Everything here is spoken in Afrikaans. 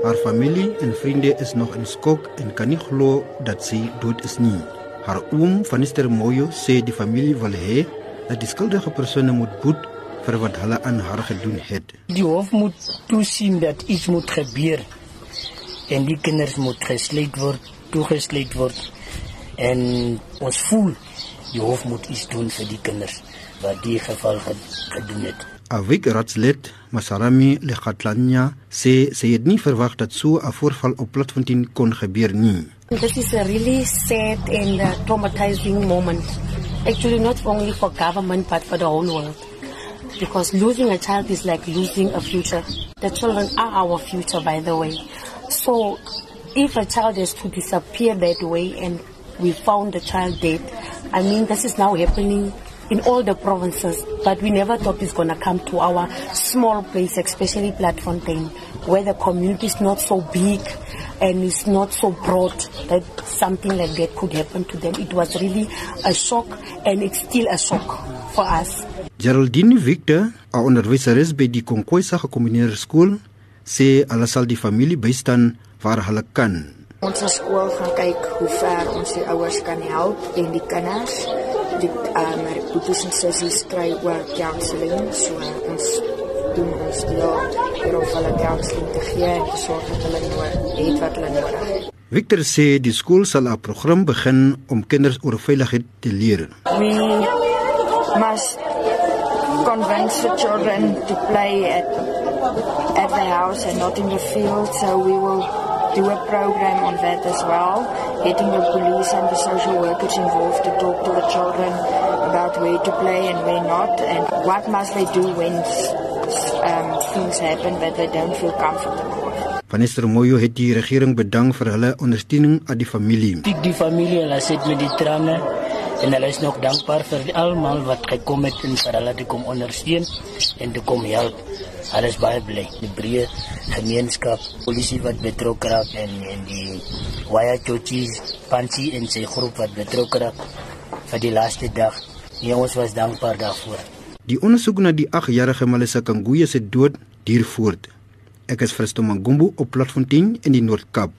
Haar familie en vriende is nog in skok en kan nie glo dat sy dood is nie. Haar oom, Vanister Moyo, sê die familie wil hê dat die skuldige persone moet boet vir wat hulle aan haar gedoen het. Die hof moet toesien dat iets moet gebeur en die kinders moet gesluit word, toegesluit word en ons voel die hof moet iets doen vir die kinders wat die geval gedoen het. Avik Ratslет Masarami Lekhatlanya sê sy het nie verwag dat so 'n voorval op Platfontein kon gebeur nie. This is a really sad and uh, traumatizing moment. Actually not only for government but for the whole world. Because losing a child is like losing a future. The children are our future by the way. So if a child is to disappear that way and we found the child dead, I mean this is now happening in all the provinces, but we never thought it's going to come to our small place, especially Platfontein, where the community is not so big and it's not so broad that something like that could happen to them. It was really a shock, and it's still a shock for us. Geraldine Victor, 'n onderwyseres by die Konkoisa Gekombineerde Skool, sê hulle sal die familie bystaan waar hulle kan. Ons skool gaan kyk hoe ver ons die ouers kan help en die kinders die um, boetes en sissies kry oor counselling so ons doen ons deel om hulle counselling te gee en te sorg dat hulle nodig het wat hulle nodig het. Victor sê die skool sal 'n program begin om kinders oor veiligheid te leer. We must convince the children to play at at the house and not in the field so we will do a program on that as well, getting the police and the social workers involved to talk to the children about where to play and where not, and what must they do when um, things happen that they don't feel comfortable with. Minister Moyo het die regering bedank vir hulle ondersteuning aan die familie. Die, die familie hulle sit met die trane en hulle is nog dankbaar vir almal wat gekom het en vir hulle te kom ondersteun en te kom help. Hulle is baie bly. Die breë gemeenskap, polisie wat betrokke raak en en die Waya Chochis, Panchi en sy groep wat betrokke raak vir die laaste dag. Ja, ons was dankbaar daarvoor. Die ondersoek na die 8-jarige Malisa Kanguye se dood duur voort. Ek is Christo Mangumbu op Platfontein in die Noord-Kaap.